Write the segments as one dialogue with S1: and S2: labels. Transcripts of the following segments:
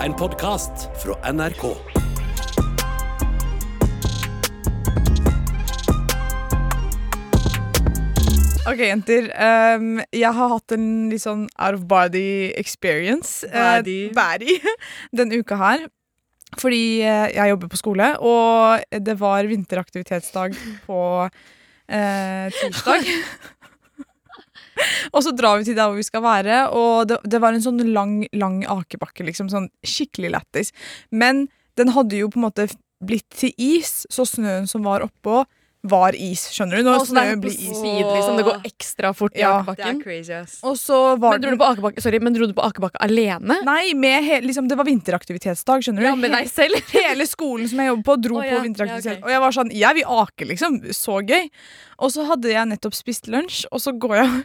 S1: En podkast fra NRK.
S2: Ok, jenter. Um, jeg har hatt en litt sånn out of body experience
S3: body.
S2: Uh, body, denne uka her. Fordi uh, jeg jobber på skole, og det var vinteraktivitetsdag på uh, tirsdag. og så drar vi til der hvor vi skal være, og det, det var en sånn lang, lang akebakke. liksom, sånn Skikkelig lættis. Men den hadde jo på en måte blitt til is, så snøen som var oppå, var is. Skjønner du? Når
S4: Og så er
S2: snøen blir is.
S4: speed, liksom. Det går ekstra fort i
S2: Ja,
S3: Det
S4: akebakken.
S3: crazy, yes.
S2: Og så var
S4: Men dro, du på akebakke, sorry, men dro du på akebakke alene?
S2: Nei, med he liksom, det var vinteraktivitetsdag, skjønner du.
S4: Ja, med deg selv?
S2: Hele skolen som jeg jobber på, dro
S4: oh, ja.
S2: på vinteraktivitet.
S4: Ja, ok.
S2: Og jeg var sånn, jeg vil ake, liksom. Så gøy. Og så hadde jeg nettopp spist lunsj, og så går jeg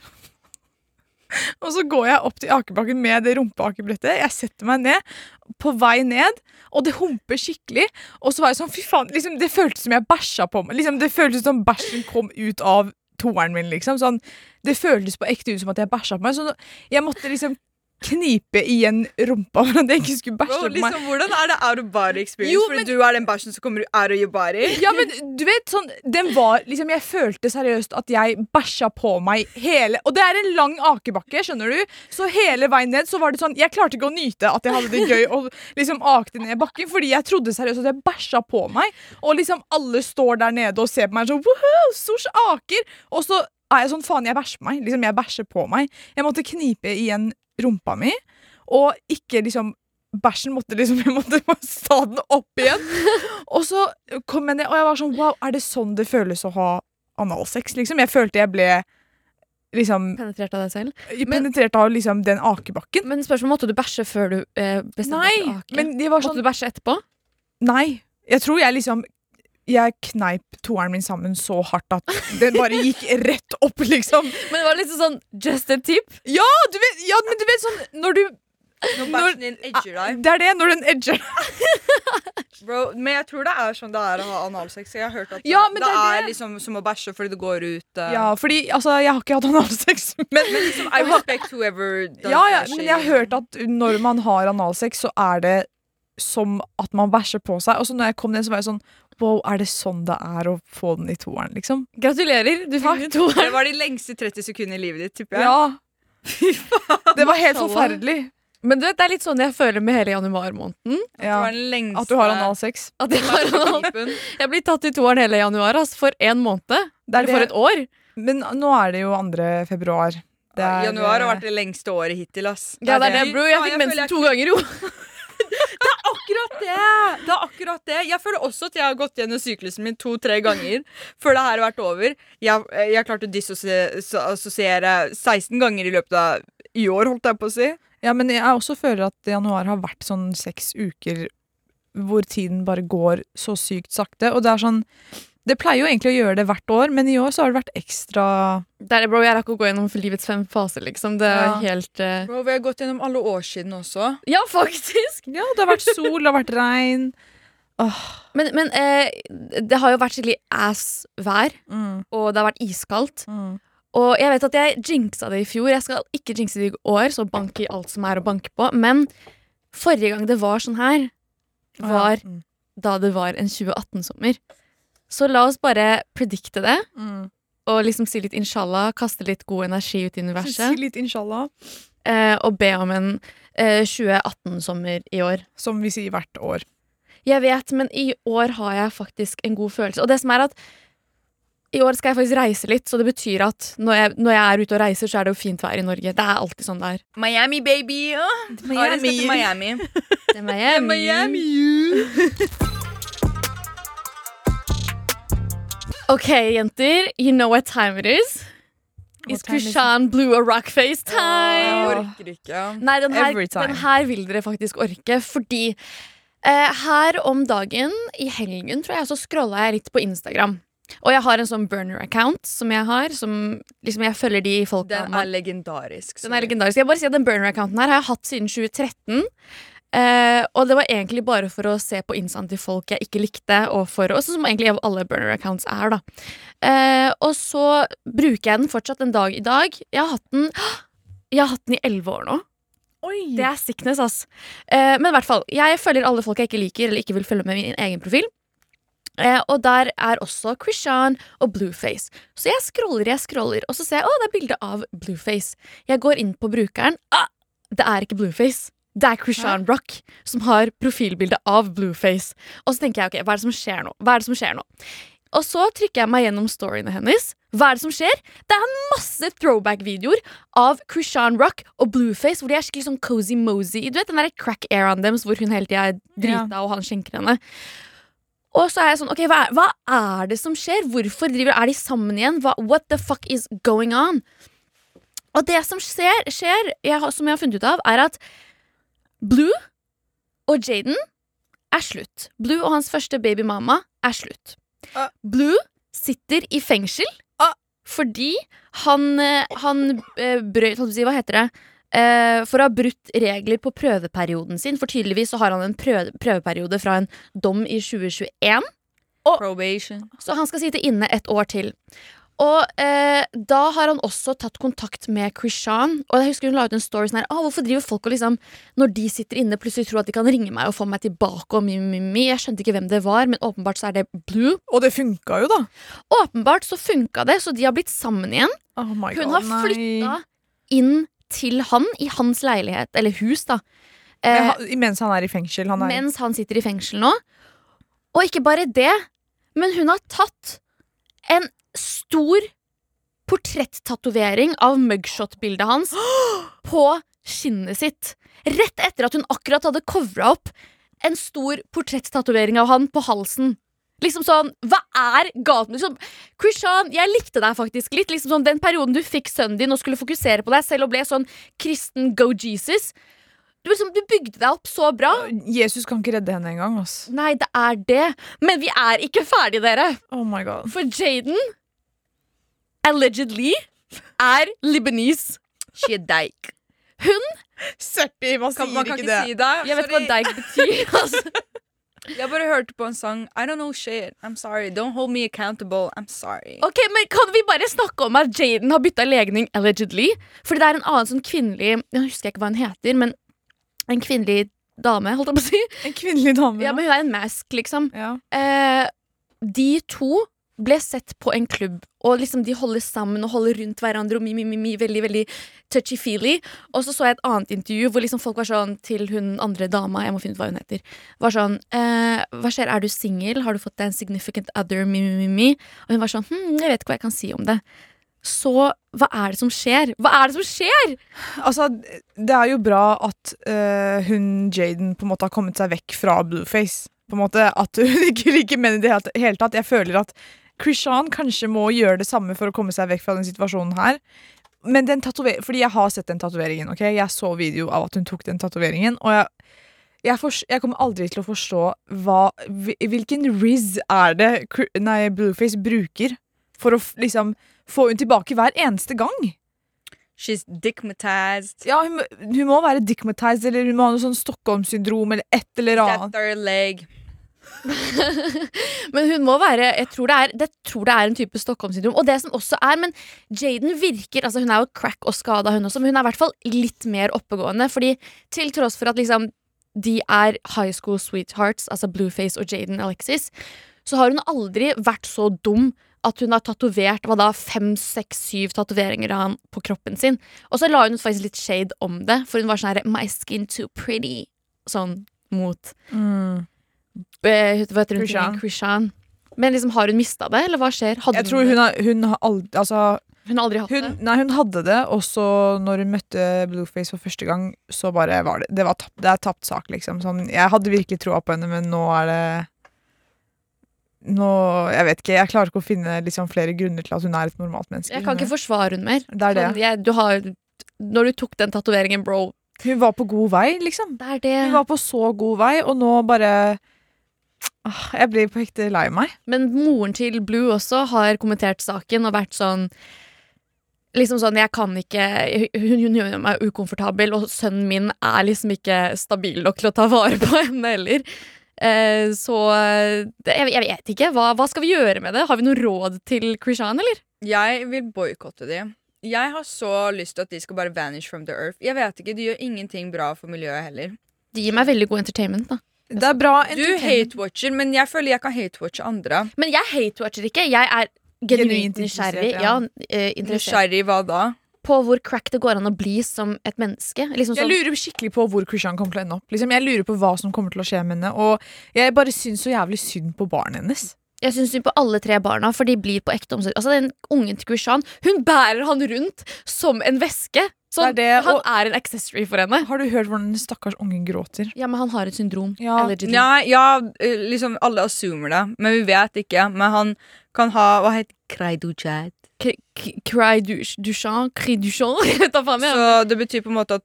S2: Og så går jeg opp til akebakken med det rumpeakebrettet. Jeg setter meg ned, på vei ned, og det humper skikkelig. Og så var jeg sånn, fy faen, liksom, det føltes som jeg bæsja på meg. Liksom, det føltes som bæsjen kom ut av toeren min, liksom. Sånn, det føltes på ekte ut som at jeg bæsja på meg. Så jeg måtte liksom knipe igjen rumpa for at jeg ikke skulle bæsje på meg.
S3: liksom, hvordan er det out of body experience?
S2: Jo,
S3: Fordi du er den bæsjen som kommer out of your body?
S2: Ja, men du vet, sånn, den var liksom Jeg følte seriøst at jeg bæsja på meg hele Og det er en lang akebakke, skjønner du? Så hele veien ned så var det sånn Jeg klarte ikke å nyte at jeg hadde det gøy og liksom akte ned bakken, fordi jeg trodde seriøst at jeg bæsja på meg. Og liksom alle står der nede og ser på meg sånn Wow, Sosh aker! Og så er jeg sånn Faen, jeg bæsjer på meg. Liksom, jeg bæsjer på meg. Jeg måtte knipe igjen rumpa mi, og ikke liksom Bæsjen måtte liksom Jeg måtte bare ta den opp igjen. Og så kom jeg ned, og jeg var sånn Wow, er det sånn det føles å ha analsex? Liksom? Jeg følte jeg ble liksom
S4: Penetrert av deg selv?
S2: penetrert av liksom den akebakken.
S4: Men spørsmålet, måtte du bæsje før du eh, bestemte deg for å
S2: Nei,
S4: ake?
S2: men det var
S4: Måtte
S2: sånn
S4: du bæsje etterpå?
S2: Nei. Jeg tror jeg liksom Jeg kneip toeren min sammen så hardt at den bare gikk rett opp, liksom.
S4: Men det var liksom sånn just a tip?
S2: Ja, du vet, ja men du vet sånn Når du
S3: Når bæsjen din edger deg.
S2: Det er det, når den edger
S3: Bro, men jeg tror det er sånn det er å ha analsex. Jeg har hørt at
S2: Ja, men
S3: det,
S2: det er det.
S3: liksom som å bæsje fordi det går ut uh...
S2: Ja, fordi altså, jeg har ikke hatt analsex. Men,
S3: Men liksom, I respect whoever does
S2: ja, ja, men jeg har hørt at når man har analsex, så er det som at man bæsjer på seg. Og så når jeg kom ned, så var jeg sånn Wow, er det sånn det er å få den i toeren, liksom?
S4: Gratulerer, du fikk to
S3: Det var de lengste 30 sekundene i livet ditt, tipper jeg.
S2: Ja. Det var helt forferdelig.
S4: Men du vet, det er litt sånn jeg føler med hele januarmåneden.
S2: Ja.
S3: var
S2: At du har analsex.
S4: At jeg, har anal- jeg blir tatt i toeren hele januar altså. for en måned.
S2: Det er
S4: Eller for et år.
S2: Men nå er det jo 2. februar. Det er,
S3: Januar har vært det lengste året hittil, ass.
S4: Ja, det er det, bro. Jeg fikk mensen to ganger, jo.
S3: akkurat det! Det er akkurat det. Jeg føler også at jeg har gått gjennom syklusen min to-tre ganger før det her har vært over. Jeg, jeg har klart å disassosiere 16 ganger i løpet av i år, holdt jeg på å si.
S2: Ja, men jeg også føler at januar har vært sånn seks uker hvor tiden bare går så sykt sakte. Og det er sånn Det pleier jo egentlig å gjøre det hvert år, men i år så har det vært ekstra
S4: Det er det, bro. Jeg rakk å gå gjennom livets fem faser, liksom. Det er
S2: Ja.
S4: helt uh...
S3: Bro, vi har gått gjennom alle årsidene også.
S4: Ja, faktisk!
S2: Ja, det har vært sol, det har vært regn.
S4: Men, men eh, det har jo vært skikkelig ass vær,
S2: Mm,
S4: og det har vært iskaldt.
S2: mm.
S4: Og jeg vet at jeg jinxa det i fjor. Jeg skal ikke jinxe det i år, så bank i alt som er å banke på. Men forrige gang det var sånn her, var
S2: Mm.
S4: da det var en 2018-sommer. Så la oss bare predikte det,
S2: Mm.
S4: og liksom si litt inshallah, kaste litt god energi ut i universet.
S2: Si litt inshallah,
S4: eh, og be om en eh, 2018-sommer i år.
S2: som vi sier hvert år.
S4: Jeg vet, men i år har jeg faktisk en god følelse. Og det som er at i år skal jeg faktisk reise litt, så det betyr at når jeg, når jeg er ute og reiser, så er det jo fint vær i Norge. Det er alltid sånn det er.
S3: Miami, baby! Miami. skal til Miami.
S4: Det er Miami. Ok, jenter. You know what time it is. It's
S2: is it?
S4: Krishan Blue og Rockface
S3: Jeg
S4: time.
S3: orker ikke.
S4: Nei, den her,
S2: Every time.
S4: den her vil dere faktisk orke, fordi eh, her om dagen, i helgen, tror jeg, så scrolla jeg litt på Instagram. Og jeg har en sånn burner-account som jeg har, som liksom jeg følger de folka
S3: Den er legendarisk.
S4: den er legendarisk. Jeg bare sier at Den burner-accounten her har jeg hatt siden 2013. Eh, og det var egentlig bare for å se på instaen til folk jeg ikke likte, og for, og sånn som egentlig alle burner-accounts er. da eh, Og så bruker jeg den fortsatt en dag i dag. Jeg har hatt den Jeg har hatt den i elleve år nå.
S2: Oi.
S4: Det er sickness, ass. Eh, men i hvert fall, jeg følger alle folk jeg ikke liker eller ikke vil følge med min egen profil. Eh, og der er også Krishan og Blueface. Så jeg scroller, jeg scroller, og så ser jeg å, det er bilde av Blueface. Jeg går inn på brukeren. Ah, det er ikke Blueface. Det er Krishan Rock som har profilbilde av Blueface. Og så tenker jeg, ok, hva er det som skjer nå? Hva er det som skjer nå? Og så trykker jeg meg gjennom storyene hennes. Hva er det som skjer? Det er masse throwback-videoer av Krishan Rock og Blueface, hvor de er skikkelig sånn cozy-mozy. Du vet den der crack air on deres hvor hun hele tida er drita og han skjenker henne. Og så er jeg sånn, ok, hva er, hva er det som skjer? Hvorfor driver, er de sammen igjen? Hva, what the fuck is going on? Og det som skjer, skjer jeg, som jeg har funnet ut av, er at Blue og Jaden er slutt. Blue og hans første babymamma er slutt.
S3: Ah.
S4: Blue sitter i fengsel
S3: Ah.
S4: fordi han, eh, han eh, brøt Hva heter det? Eh, for å ha brutt regler på prøveperioden sin. For tydeligvis så har han en prøve, prøveperiode fra en dom i 2021.
S3: Probation.
S4: Så han skal sitte inne et år til. Og eh, da har han også tatt kontakt med Krishan. Og jeg husker hun la ut en story sånn her ah, Hvorfor driver folk og liksom Når de sitter inne, plutselig tror at de kan ringe meg og få meg tilbake og mi, mi, mi. Jeg skjønte ikke hvem det var, men åpenbart så er det Blue.
S2: Og det funka jo, da.
S4: Åpenbart så funka det, så de har blitt sammen igjen.
S2: Oh my
S4: Hun har flytta inn til han i hans leilighet, eller hus, da. Eh,
S2: han- Mens han er i fengsel. Han er
S4: mens han sitter i fengsel nå. Og ikke bare det, men hun har tatt en stor portrettatovering av mugshot-bildet hans på skinnet sitt. Rett etter at hun akkurat hadde covra opp en stor portrettatovering av han på halsen. Liksom sånn, Hva er galt med liksom, Krishan, jeg likte deg faktisk litt. Liksom sånn, Den perioden du fikk sønnen din og skulle fokusere på deg selv og ble sånn kristen go Jesus. Du, liksom, du bygde deg opp så bra.
S2: Jesus kan ikke redde henne engang. ass.
S4: Nei, det er det. Men vi er ikke ferdige, dere.
S2: Oh my god.
S4: For Jaden allegedly er Libanese.
S3: She a dyke.
S2: Seppi, man
S3: Kan,
S2: sier
S3: man kan
S2: ikke
S3: ikke
S2: det.
S3: si det.
S4: Jeg vet hva dyke betyr. Altså.
S3: Jeg bare hørte på en sang. I don't know shit. I'm sorry. Don't hold me accountable. I'm sorry.
S4: Ok, men Kan vi bare snakke om at Jaden har bytta legning allegedly? Fordi det er en annen sånn kvinnelig Jeg husker ikke hva hun heter, men en kvinnelig dame, holdt jeg på å si.
S2: En kvinnelig dame.
S4: Ja, men Hun er en mask, liksom.
S2: Ja.
S4: Eh, de to ble sett på en klubb, og liksom de holder sammen og holder rundt hverandre. Og mi, mi, mi, mi, veldig veldig touchy-feely Og så så jeg et annet intervju hvor liksom folk var sånn til hun andre dama Jeg må finne ut hva hun heter. Var sånn eh, Hva skjer, er du singel? Har du fått deg en significant other? Mi, mi, mi, mi? Og hun var sånn Hm, jeg vet ikke hva jeg kan si om det. Så hva er det som skjer? Hva er det som skjer?
S2: Altså, det er jo bra at uh, hun Jaden på en måte har kommet seg vekk fra Blueface. På en måte At hun ikke liker menn i det hele- tatt. Jeg føler at Krishan kanskje må gjøre det samme for å komme seg vekk fra den situasjonen her. Men den Fordi jeg har sett den tatoveringen. ok? Jeg så video av at hun tok den tatoveringen. Og jeg, jeg, jeg kommer aldri til å forstå hva, hvilken riz er det nei, Blueface bruker for å liksom få hun tilbake hver eneste gang.
S3: She's dickmatized.
S2: Ja, hun, hun må være dickmatized, eller hun må ha noe sånn Stockholm-syndrom, eller et eller
S3: That
S2: annet.
S3: third leg.
S4: Men hun må være Jeg tror det er, det tror det er en type Stockholm-syndrom. Og det som også er Men Jaden virker altså Hun er jo crack og skada, hun også, men hun er i hvert fall litt mer oppegående. Fordi til tross for at liksom de er high school sweethearts, altså Blueface og Jaden Alexis, så har hun aldri vært så dum at hun har tatovert hva da, fem, seks, syv tatoveringer av han på kroppen sin. Og så la hun faktisk litt shade om det, for hun var sånn her My skin too pretty. Sånn mot
S2: Mm.
S4: Eh, hva heter hun?
S2: Krishan.
S4: Krishan. Men liksom, har hun mista det, eller hva skjer? Hadde
S2: Jeg tror hun har, hun har aldri Altså,
S4: hun har aldri hatt
S2: hun,
S4: det.
S2: nei, hun hadde det, og så når hun møtte Blueface for første gang, så bare var det Det, var tapt, det er tapt sak, liksom. Sånn, jeg hadde virkelig troa på henne, men nå er det nå, Jeg vet ikke, jeg klarer ikke å finne liksom, flere grunner til at hun er et normalt menneske.
S4: Jeg kan ikke forsvare hun mer.
S2: Det er det.
S4: Sånn, jeg, du har, når du tok den tatoveringen, bro
S2: Hun var på god vei, liksom.
S4: Det er det.
S2: Hun var på så god vei, og nå bare Jeg blir på ekte lei meg.
S4: Men moren til Blue også har kommentert saken og vært sånn Liksom sånn, jeg kan ikke Hun, hun gjør meg ukomfortabel, og sønnen min er liksom ikke stabil nok til å ta vare på henne heller. Eh, så det, jeg, jeg vet ikke. Hva, hva skal vi gjøre med det? Har vi noe råd til Krishan, eller?
S3: Jeg vil boikotte de. Jeg har så lyst til at de skal bare vanish from the earth. Jeg vet ikke, De gjør ingenting bra for miljøet heller.
S4: De gir meg veldig god entertainment. da
S2: Det er bra
S3: Du hate-watcher, men jeg føler jeg kan hate-watche andre.
S4: Men jeg hate-watcher ikke. Jeg er genuint
S2: Genuint
S4: nysgjerrig. Ja.
S2: ja.
S4: eh,
S3: Nysgjerrig hva da?
S4: på hvor crack det går an å bli som et menneske. Liksom
S2: Jeg
S4: sånn,
S2: lurer skikkelig på hvor Christian kommer til å ende opp. Liksom, jeg lurer på hva som kommer til å skje med henne. Og jeg bare syns så jævlig synd på barnet hennes.
S4: jeg syns synd på alle tre barna, for de blir på ekte omsorg. Altså, den ungen til Krishan, hun bærer han rundt som en veske. Sånn,
S2: Det er det,
S4: han
S2: og-
S4: er en accessory for henne.
S2: Har du hørt hvordan den stakkars ungen gråter?
S4: Ja, men han har et syndrom.
S2: Ja.
S3: Ja, ja, eh, liksom alle assumer det, men vi vet ikke. Men han kan ha Hva heter
S4: Kreidujad? Cry du Duchamp? Cri Duchamp? Jeg vet da faen. jeg.
S3: Så det betyr på en måte at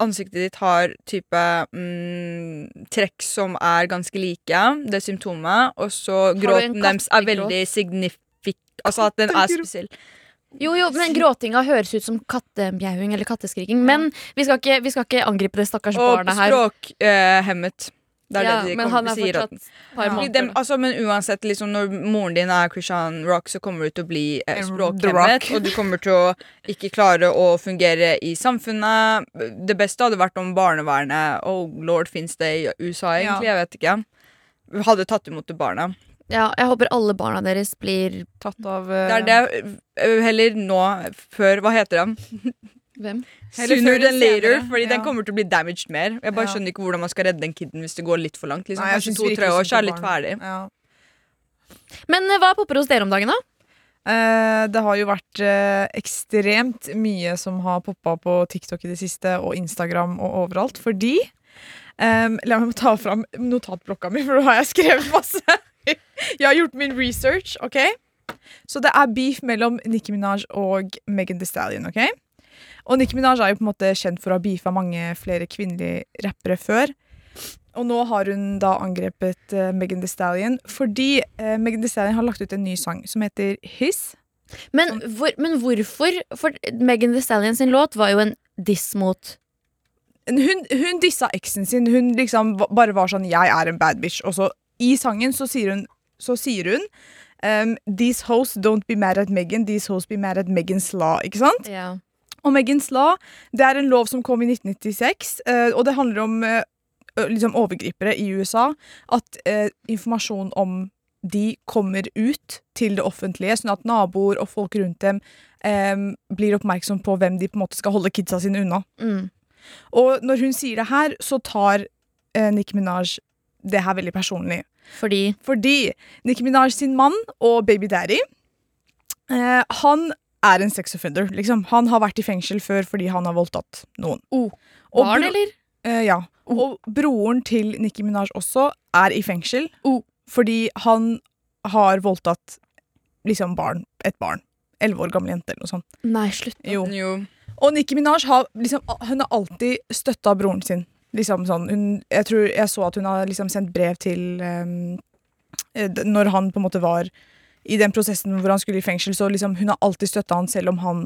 S3: ansiktet ditt har type mm, trekk som er ganske like, det symptomet, og så gråten deres er veldig signifik... Altså at den er spesiell.
S4: Jo, jo, men gråtinga høres ut som kattemjauing eller katteskriking. Men vi skal ikke, vi skal ikke angripe det stakkars
S3: Og
S4: barnet her.
S3: språkhemmet. det er
S4: Ja,
S3: det de
S4: men han er
S3: sier. at-
S4: fortsatt par
S2: Ja.
S3: Dem, altså, men uansett, liksom, når moren din er Christian Rock, så kommer du til å bli eh, språkhemmet. Og du kommer til å ikke klare å fungere i samfunnet. Det beste hadde vært om barnevernet Oh lord, fins det i USA, egentlig? Jeg vet ikke. Hadde tatt imot det barnet.
S4: Ja, jeg håper alle barna deres blir
S2: Tatt av
S3: Det er det eh, heller nå før Hva heter den?
S4: Hvem?
S2: Heller
S3: Sooner than later. Fordi
S2: ja.
S3: den kommer til å bli damaged mer. Jeg bare
S2: Ja.
S3: skjønner ikke hvordan man skal redde den kiden hvis det går litt for langt. Liksom.
S2: Nei,
S3: Kanskje to-tre år, så er det litt ferdig.
S2: Ja.
S4: Men eh, hva popper hos dere om dagen, da?
S2: Eh, det har jo vært eh, ekstremt mye som har poppa på TikTok i det siste, og Instagram og overalt, fordi Um, La meg ta fram notatblokka mi, for nå har jeg skrevet masse. jeg har gjort min research, OK? Så det er beef mellom Nicki Minaj og Megan Thee Stallion, OK? Og Nicki Minaj er jo på en måte kjent for å ha beefa mange flere kvinnelige rappere før. Og nå har hun da angrepet uh, Megan Thee Stallion fordi uh, Megan Thee Stallion har lagt ut en ny sang som heter His.
S4: Men, hvor, men hvorfor? For Megan Thee Stallion sin låt var jo en diss mot
S2: Hun, hun dissa eksen sin. Hun liksom bare var sånn 'jeg er en bad bitch'. Og så i sangen så sier hun, så sier hun um, 'These hoes don't be mad at Megan, these hoes be mad at Megan's law'. Ikke sant?
S4: ja.
S2: Og Megan's law det er en lov som kom i 1996, uh, og det handler om uh, liksom overgripere i USA. At uh, informasjon om de kommer ut til det offentlige, sånn at naboer og folk rundt dem um, blir oppmerksom på hvem de på en måte skal holde kidsa sine unna.
S4: Mm.
S2: Og når hun sier det her, så tar eh, Nicki Minaj det her veldig personlig.
S4: Fordi
S2: Fordi Nicki Minaj sin mann og baby daddy eh, Han er en sex offender. Liksom. Han har vært i fengsel før fordi han har voldtatt noen.
S4: Oh.
S2: Og
S4: Barn, eller?
S2: Eh, ja.
S4: Oh.
S2: Og broren til Nicki Minaj også er i fengsel
S4: Oh.
S2: fordi han har voldtatt liksom barn. Et barn. Elleve år gammel jente eller noe sånt.
S4: Nei, slutt.
S2: Jo.
S3: Jo.
S2: Og Nicki Minaj har, liksom, hun har alltid støtta broren sin. Liksom sånn, hun, jeg tror jeg så at hun har liksom sendt brev til eh, Når han på en måte var i den prosessen hvor han skulle i fengsel, så liksom hun har alltid støtta han selv om han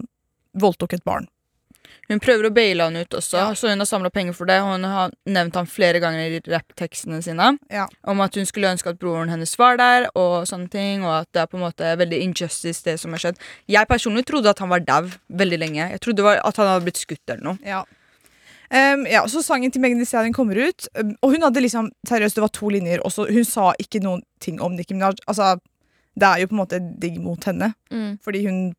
S2: voldtok et barn.
S3: Hun prøver å baile han ut også,
S2: Ja.
S3: så hun har samla penger for det. Og hun har nevnt han flere ganger i rapptekstene sine.
S2: Ja.
S3: Om at hun skulle ønske at broren hennes var der, og sånne ting. Og at det er på en måte veldig injustice, det som har skjedd. Jeg personlig trodde at han var dau veldig lenge. Jeg trodde at han hadde blitt skutt eller noe.
S2: Ja. Ehm, ja, så Sangen til Megan Thee Stallion kommer ut, um, og hun hadde liksom seriøst, det var to linjer. Også, hun sa ikke noen ting om Nicki Minaj. Altså, det er jo på en måte digg mot henne,
S4: Mm.
S2: fordi hun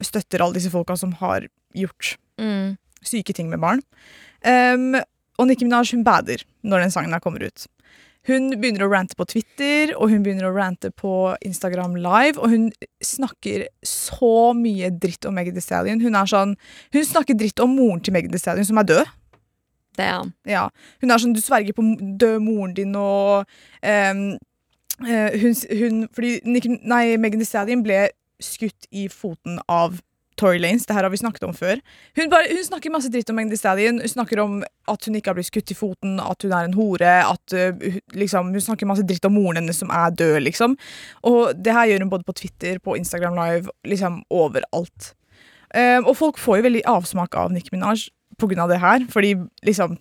S2: støtter alle disse folka som har gjort
S4: Mm.
S2: syke ting med barn. Um, og Nicki Minaj hun bader når den sangen her kommer ut. Hun begynner å rante på Twitter og hun begynner å rante på Instagram Live. Og hun snakker så mye dritt om Megan Thee Stallion. Hun, sånn, hun snakker dritt om moren til Megan Thee Stallion, som er død.
S4: Damn.
S2: Ja. Hun er sånn, Du sverger på død moren din og um, uh, hun, hun, Fordi Nick, nei, Megan Thee Stallion ble skutt i foten av Tory Lanes. Det her har vi snakket om før. Hun, bare, hun snakker masse dritt om Megan Thee Stallion. Hun snakker om at hun ikke har blitt skutt i foten, at hun er en hore. At, uh, liksom, hun snakker masse dritt om moren hennes som er død, liksom. Og det her gjør hun både på Twitter, på Instagram Live, liksom overalt. Um, og folk får jo veldig avsmak av Nicki Minaj på grunn av det her, fordi liksom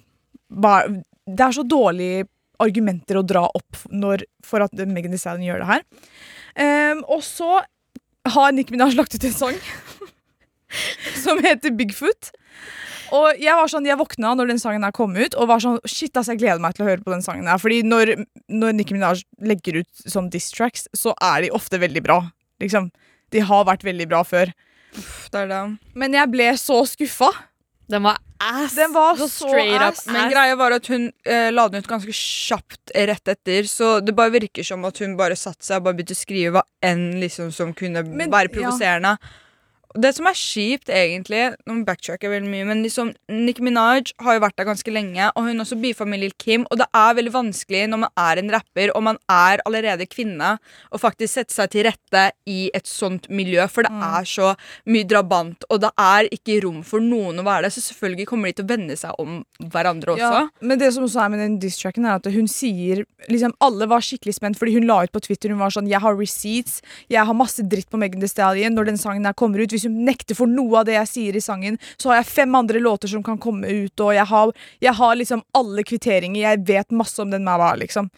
S2: bare, Det er så dårlige argumenter å dra opp når, for at Megan Thee Stallion gjør det her. Um, og så har Nicki Minaj lagt ut en sang som heter Bigfoot. Og jeg var sånn, jeg våkna når den sangen her kom ut, og var sånn Shit, ass, jeg gleder meg til å høre på den sangen her. Fordi når, når Nicki Minaj legger ut sånn diss tracks, så er de ofte veldig bra. Liksom. De har vært veldig bra før.
S3: Det er det.
S2: Men jeg ble så skuffa.
S4: Den var ass.
S2: Den var
S4: Så
S2: så
S4: straight up
S2: ass.
S3: Men greia var at hun eh, la den ut ganske kjapt rett etter, så det bare virker som at hun bare satte seg og bare begynte å skrive hva enn liksom som kunne
S2: Men,
S3: være
S2: ja.
S3: provoserende. Og Det som er kjipt, egentlig Nå backtracker veldig mye, men liksom Nicki Minaj har jo vært der ganske lenge, og hun også beefa med Lil Kim, og det er veldig vanskelig når man er en rapper, og man er allerede kvinne, å faktisk sette seg til rette i et sånt miljø, for det
S2: Mm.
S3: er så mye drabant, og det er ikke rom for noen å være der, så selvfølgelig kommer de til å vende seg om hverandre også.
S2: Ja, men det som også er med den diss-tracken, er at hun sier liksom, Alle var skikkelig spent, fordi hun la ut på Twitter Hun var sånn Jeg har receipts, jeg har masse dritt på Megan Thee Stallion når den sangen her kommer ut. Hvis hun nekter for noe av det jeg sier i sangen, så har jeg fem andre låter som kan komme ut, og jeg har, jeg har liksom alle kvitteringer. Jeg vet masse om den Mawa, liksom.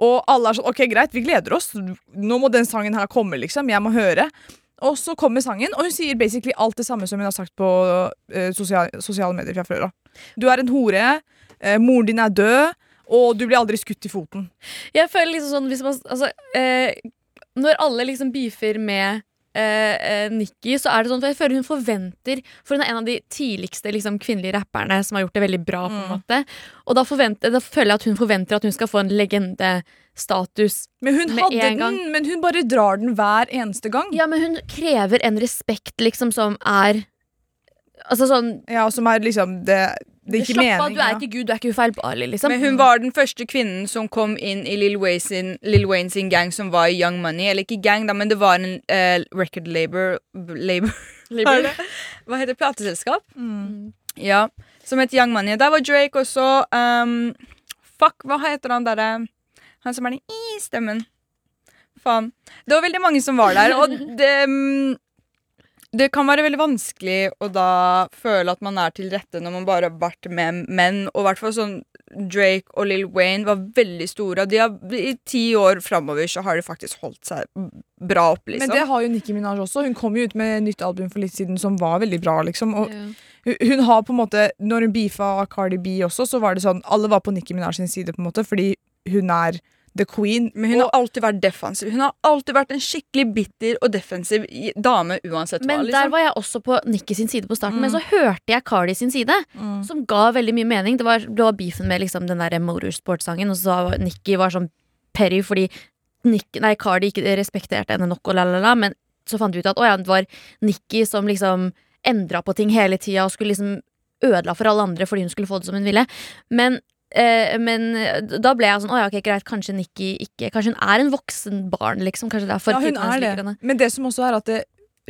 S2: Og alle er sånn OK, greit, vi gleder oss. Nå må den sangen her komme, liksom. Jeg må høre. Og så kommer sangen, og hun sier basically alt det samme som hun har sagt på uh, sosial, sosiale medier fra før av. Du er en hore, Uh, moren din er død, og du blir aldri skutt i foten.
S4: Jeg føler liksom sånn man, altså, eh, Når alle liksom beefer med eh, eh, Nikki, så er det sånn for Jeg føler hun forventer For hun er en av de tidligste liksom, kvinnelige rapperne som har gjort det veldig bra. på en
S2: Mm.
S4: måte Og da, da føler jeg at hun forventer at hun skal få en legendestatus.
S2: Men hun hadde
S4: en
S2: den, men hun bare drar den hver eneste gang.
S4: Ja, men hun krever en respekt liksom som er Altså sånn
S2: Ja, Som er liksom Det, det er ikke
S4: Slapp av, du er ikke Gud, du er ikke ufeilbarlig, liksom.
S3: Men hun var den første kvinnen som kom inn i Lil Wayne sin, Lil Wayne sin gang, som var i Young Money. Eller ikke gang, da, men det var en uh, record labor, labor er? Hva heter det? Plateselskap?
S2: Mm.
S3: Ja, som het Young Money. Der var Drake også. Um, fuck, hva heter han derre Han som er den i stemmen. Faen. Det var veldig mange som var der, og det mm, det kan være veldig vanskelig å da føle at man er til rette når man bare har vært med menn. Og i hvert fall sånn Drake og Lil Wayne var veldig store. Og de har, I ti år framover så har de faktisk holdt seg bra opp, liksom.
S2: Men det har jo Nicki Minaj også. Hun kom jo ut med nytt album for litt siden som var veldig bra. liksom Og
S4: Ja.
S2: hun, har på en måte Når hun beefa Cardi B også, så var det sånn Alle var på Nicki Minaj sin side, på en måte fordi hun er the queen.
S3: Men hun
S2: og,
S3: har alltid vært defensiv. Hun har alltid vært en skikkelig bitter og defensiv dame uansett hva.
S4: Men der
S3: Liksom.
S4: var jeg også på Nikki sin side på starten,
S2: Mm.
S4: men så hørte jeg Cardi sin side.
S2: mm.
S4: Som ga veldig mye mening. Det var, det var beefen med liksom den der motorsport-sangen, og så var Nikki var sånn Perry fordi Nick, nei, Cardi ikke respekterte henne nok, og la, la, la, men så fant vi ut at å ja, det var Nikki som liksom endra på ting hele tida og skulle liksom ødela for alle andre fordi hun skulle få det som hun ville. Men Eh, men eh, da ble jeg sånn Å ja, ok, greit, kanskje Nikki ikke Kanskje hun er en voksen barn, liksom. Kanskje derfor
S2: Ja, hun er det.
S4: henne.
S2: Men det som også er at det,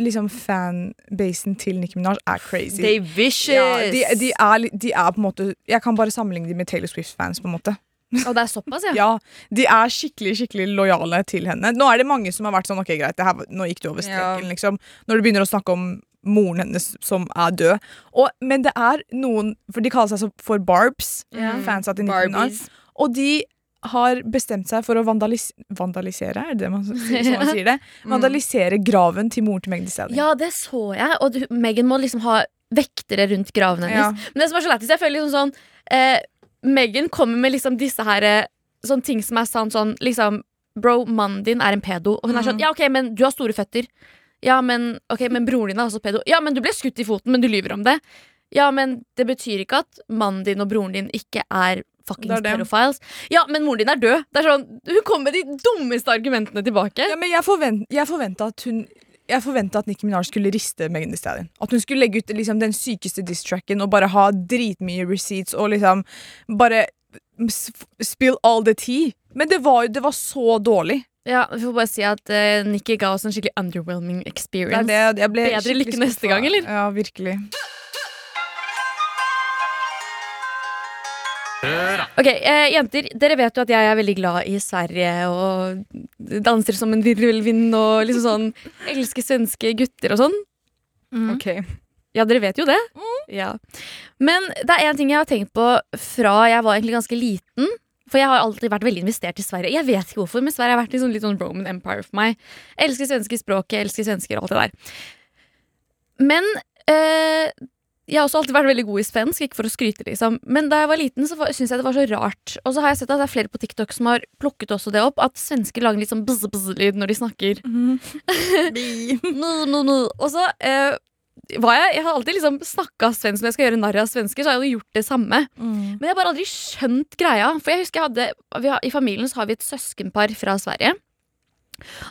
S2: liksom fanbasen til Nicki Minaj er crazy.
S3: They vicious.
S2: ja, de, de, er, de er på en måte Jeg kan bare sammenligne dem med Taylor Swift-fans. på en måte
S4: Og det er såpass, ja.
S2: Ja, De er skikkelig skikkelig lojale til henne. Nå er det mange som har vært sånn Ok, greit, det her, nå gikk du over streken.
S3: Ja.
S2: liksom Når du begynner å snakke om moren hennes som er død. Og, men det er noen For de kaller seg så for Barbs. Yeah. Fans av de
S3: 1900
S2: Og de har bestemt seg for å vandalis vandalisere, er det det man sier, som man sier det?
S3: Mm.
S2: Vandalisere graven til moren til Magdi Stallion.
S4: Ja, det så jeg. Og du- Megan må liksom ha vektere rundt graven hennes.
S2: Ja.
S4: Men det som er så lættis, jeg føler liksom sånn eh, Megan kommer med liksom disse her eh, Sånne ting som er sant sånn liksom Bro, mannen din er en pedo. Og hun er sånn
S2: Mhm.
S4: Ja, ok, men du har store føtter. Ja, men, okay, men broren din er også pedo. Ja, men du ble skutt i foten, men du lyver om det. Ja, men det betyr ikke at mannen din og broren din ikke er fuckings pedophiles. Ja, men moren din er død. Det er sånn, Hun kommer med de dummeste argumentene tilbake.
S2: Ja, men jeg, forvent, jeg forventa at hun jeg forventa at Nikki Minaj skulle riste Megan Thee Stallion. At hun skulle legge ut liksom, den sykeste diss-tracken og bare ha dritmye receipts og liksom bare spill all the tea. Men det var, det var så dårlig.
S4: Ja, Vi får bare si at uh, Nikki ga oss en skikkelig underwhelming
S2: Det
S4: experience.
S2: er det, jeg ble
S4: Bedre lykke neste gang, eller?
S2: Ja, virkelig.
S4: Ok, eh, Jenter, dere vet jo at jeg er veldig glad i Sverige og danser som en virvelvind og liksom sånn elsker svenske gutter og sånn.
S3: Ok.
S4: Ja, dere vet jo det. Ja. Men det er en ting jeg har tenkt på fra jeg var egentlig ganske liten. For jeg har alltid vært veldig investert i Sverige. Jeg vet ikke hvorfor, men Sverige har vært liksom litt sånn Roman Empire for meg. Jeg elsker svenske språket, jeg elsker svensker og alt det der. Men Eh, jeg har også alltid vært veldig god i svensk, ikke for å skryte, liksom. Men da jeg var liten, så syntes jeg det var så rart. Og så har jeg sett at det er flere på TikTok som har plukket også det opp, at svensker lager litt sånn bzz-bzz-lyd når de snakker. Nu. Og så eh, jeg Jeg har alltid liksom snakka svensk når jeg skal gjøre narr av svensker, så har jeg jo gjort det samme. Men jeg har bare aldri skjønt greia. For jeg husker jeg hadde vi har, I familien så har vi et søskenpar fra Sverige.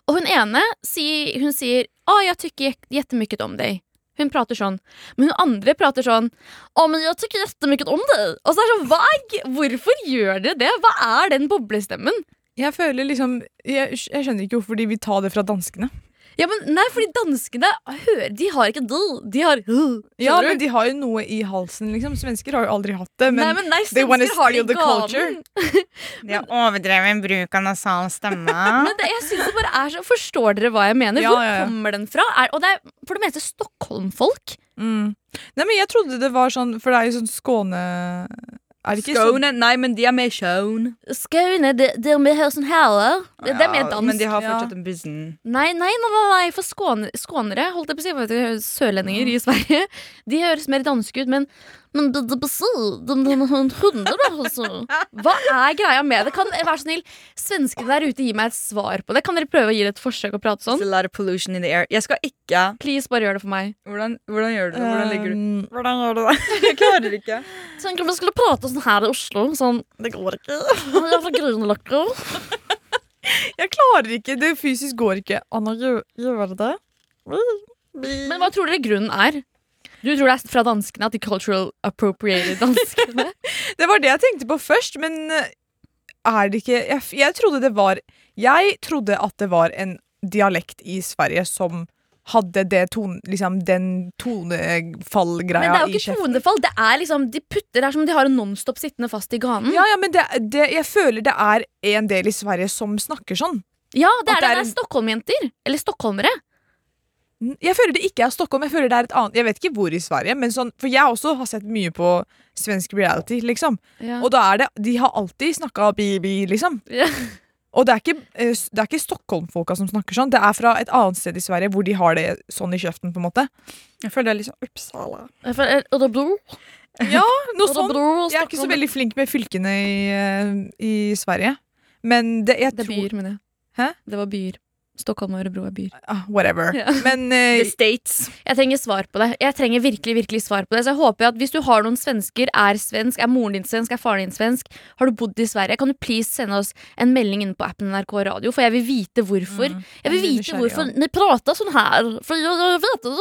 S4: Og hun ene sier, hun sier 'Å, jeg tykker jettemykket om deg'. Hun prater sånn. Men hun andre prater sånn 'Å, men jeg tykker jettemykket om deg'. Og så er det sånn, hva er, Hvorfor gjør dere det? Hva er den boblestemmen?
S2: Jeg føler liksom jeg, jeg skjønner ikke hvorfor de vil ta det fra danskene.
S4: Ja, men nei, fordi danskene hører De har ikke dl, de har h.
S2: Ja, men de har jo noe i halsen, liksom. Svensker har jo aldri hatt det. Men
S4: nei, men nei,
S2: they wanna
S4: svensker har de
S2: steal the
S4: gaven.
S3: De har overdreven bruk av nasal stemme.
S4: Men det, jeg synes det bare er så Forstår dere hva jeg mener?
S2: Ja,
S4: Hvor
S2: ja, ja.
S4: kommer den fra? Er, og det er for det meste Stockholm-folk.
S2: mm. Nei, men jeg trodde det var sånn For det er jo sånn Skåne Er det ikke
S3: Skåne? Nei, men de er mer sjøen.
S4: Skåne, det, det er mer sånn her. Det, det er dansk.
S3: Men de har fortsatt en bussen.
S4: Nei, nei, nei, nei, nei, for skåne, skånere, holdt jeg på å si, sørlendinger i Sverige, de høres mer danske ut, men men det, det, det, den- den hunder, altså. Hva er greia med det? Kan Vær så snill, svenskene der ute, gi meg et svar på det. Kan dere prøve å gi det et forsøk å prate
S3: It's a
S4: sånn?
S3: lot of pollution in the air. Jeg skal ikke
S4: Please, bare gjør det for meg.
S3: Hvordan, hvordan gjør du det? Hvordan legger du
S2: Um,
S3: Hvordan gjør du det? Jeg klarer ikke.
S4: Tenk om vi skulle prate sånn her i Oslo. Sånn Det går ikke. Jeg er fra Grünerløkka.
S2: Jeg klarer ikke. Det fysisk går ikke. Anna, gjør, gjør det?
S4: Men hva tror dere grunnen er? Du tror det er fra danskene at de cultural appropriated danskene?
S2: Det var det jeg tenkte på først, men eh, er det ikke Jeg, jeg trodde det var Jeg trodde at det var en dialekt i Sverige som hadde det ton, liksom, den
S4: Men det er jo ikke tonefall. Det er liksom, de putter Det er som om de har en nonstop sittende fast i ganen.
S2: Ja, ja, men det, det, jeg føler det er en del i Sverige som snakker sånn.
S4: Ja, det er det.
S2: det er
S4: er
S2: en-
S4: Stockholm-jenter. Eller stockholmere.
S2: Jeg føler det ikke er Stockholm. Jeg føler det er et annet Jeg vet ikke hvor i Sverige, men sånn, for jeg også har sett mye på svensk reality, liksom.
S4: Ja.
S2: Og da er det De har alltid snakka bi-bi, liksom.
S4: Ja.
S2: Og det er ikke, eh, det er ikke Stockholm-folka som snakker sånn. Det er fra et annet sted i Sverige hvor de har det sånn i kjeften, på en måte.
S3: Jeg føler det er liksom Uppsala.
S4: Örebro.
S2: Ja, noe
S4: sånt.
S2: Jeg er ikke så veldig flink med fylkene i, eh, i Sverige. Men det, jeg
S4: Det er
S2: tror
S4: byer, mener jeg.
S2: Hæ?
S4: Det var byer. Stockholm og Ørebro er byer.
S2: ah, Whatever.
S4: Yeah.
S2: Men uh,
S3: The States.
S4: Jeg trenger svar på det. Jeg trenger virkelig virkelig svar på det Så jeg håper at hvis du har noen svensker, er svensk, er moren din svensk, er faren din svensk, har du bodd i Sverige, kan du please sende oss en melding inne på appen NRK Radio, for jeg vil vite hvorfor.
S2: Mm,
S4: Jeg vil vite hvorfor
S2: ja.
S4: ni prater sånn her. For jeg, jeg vet det,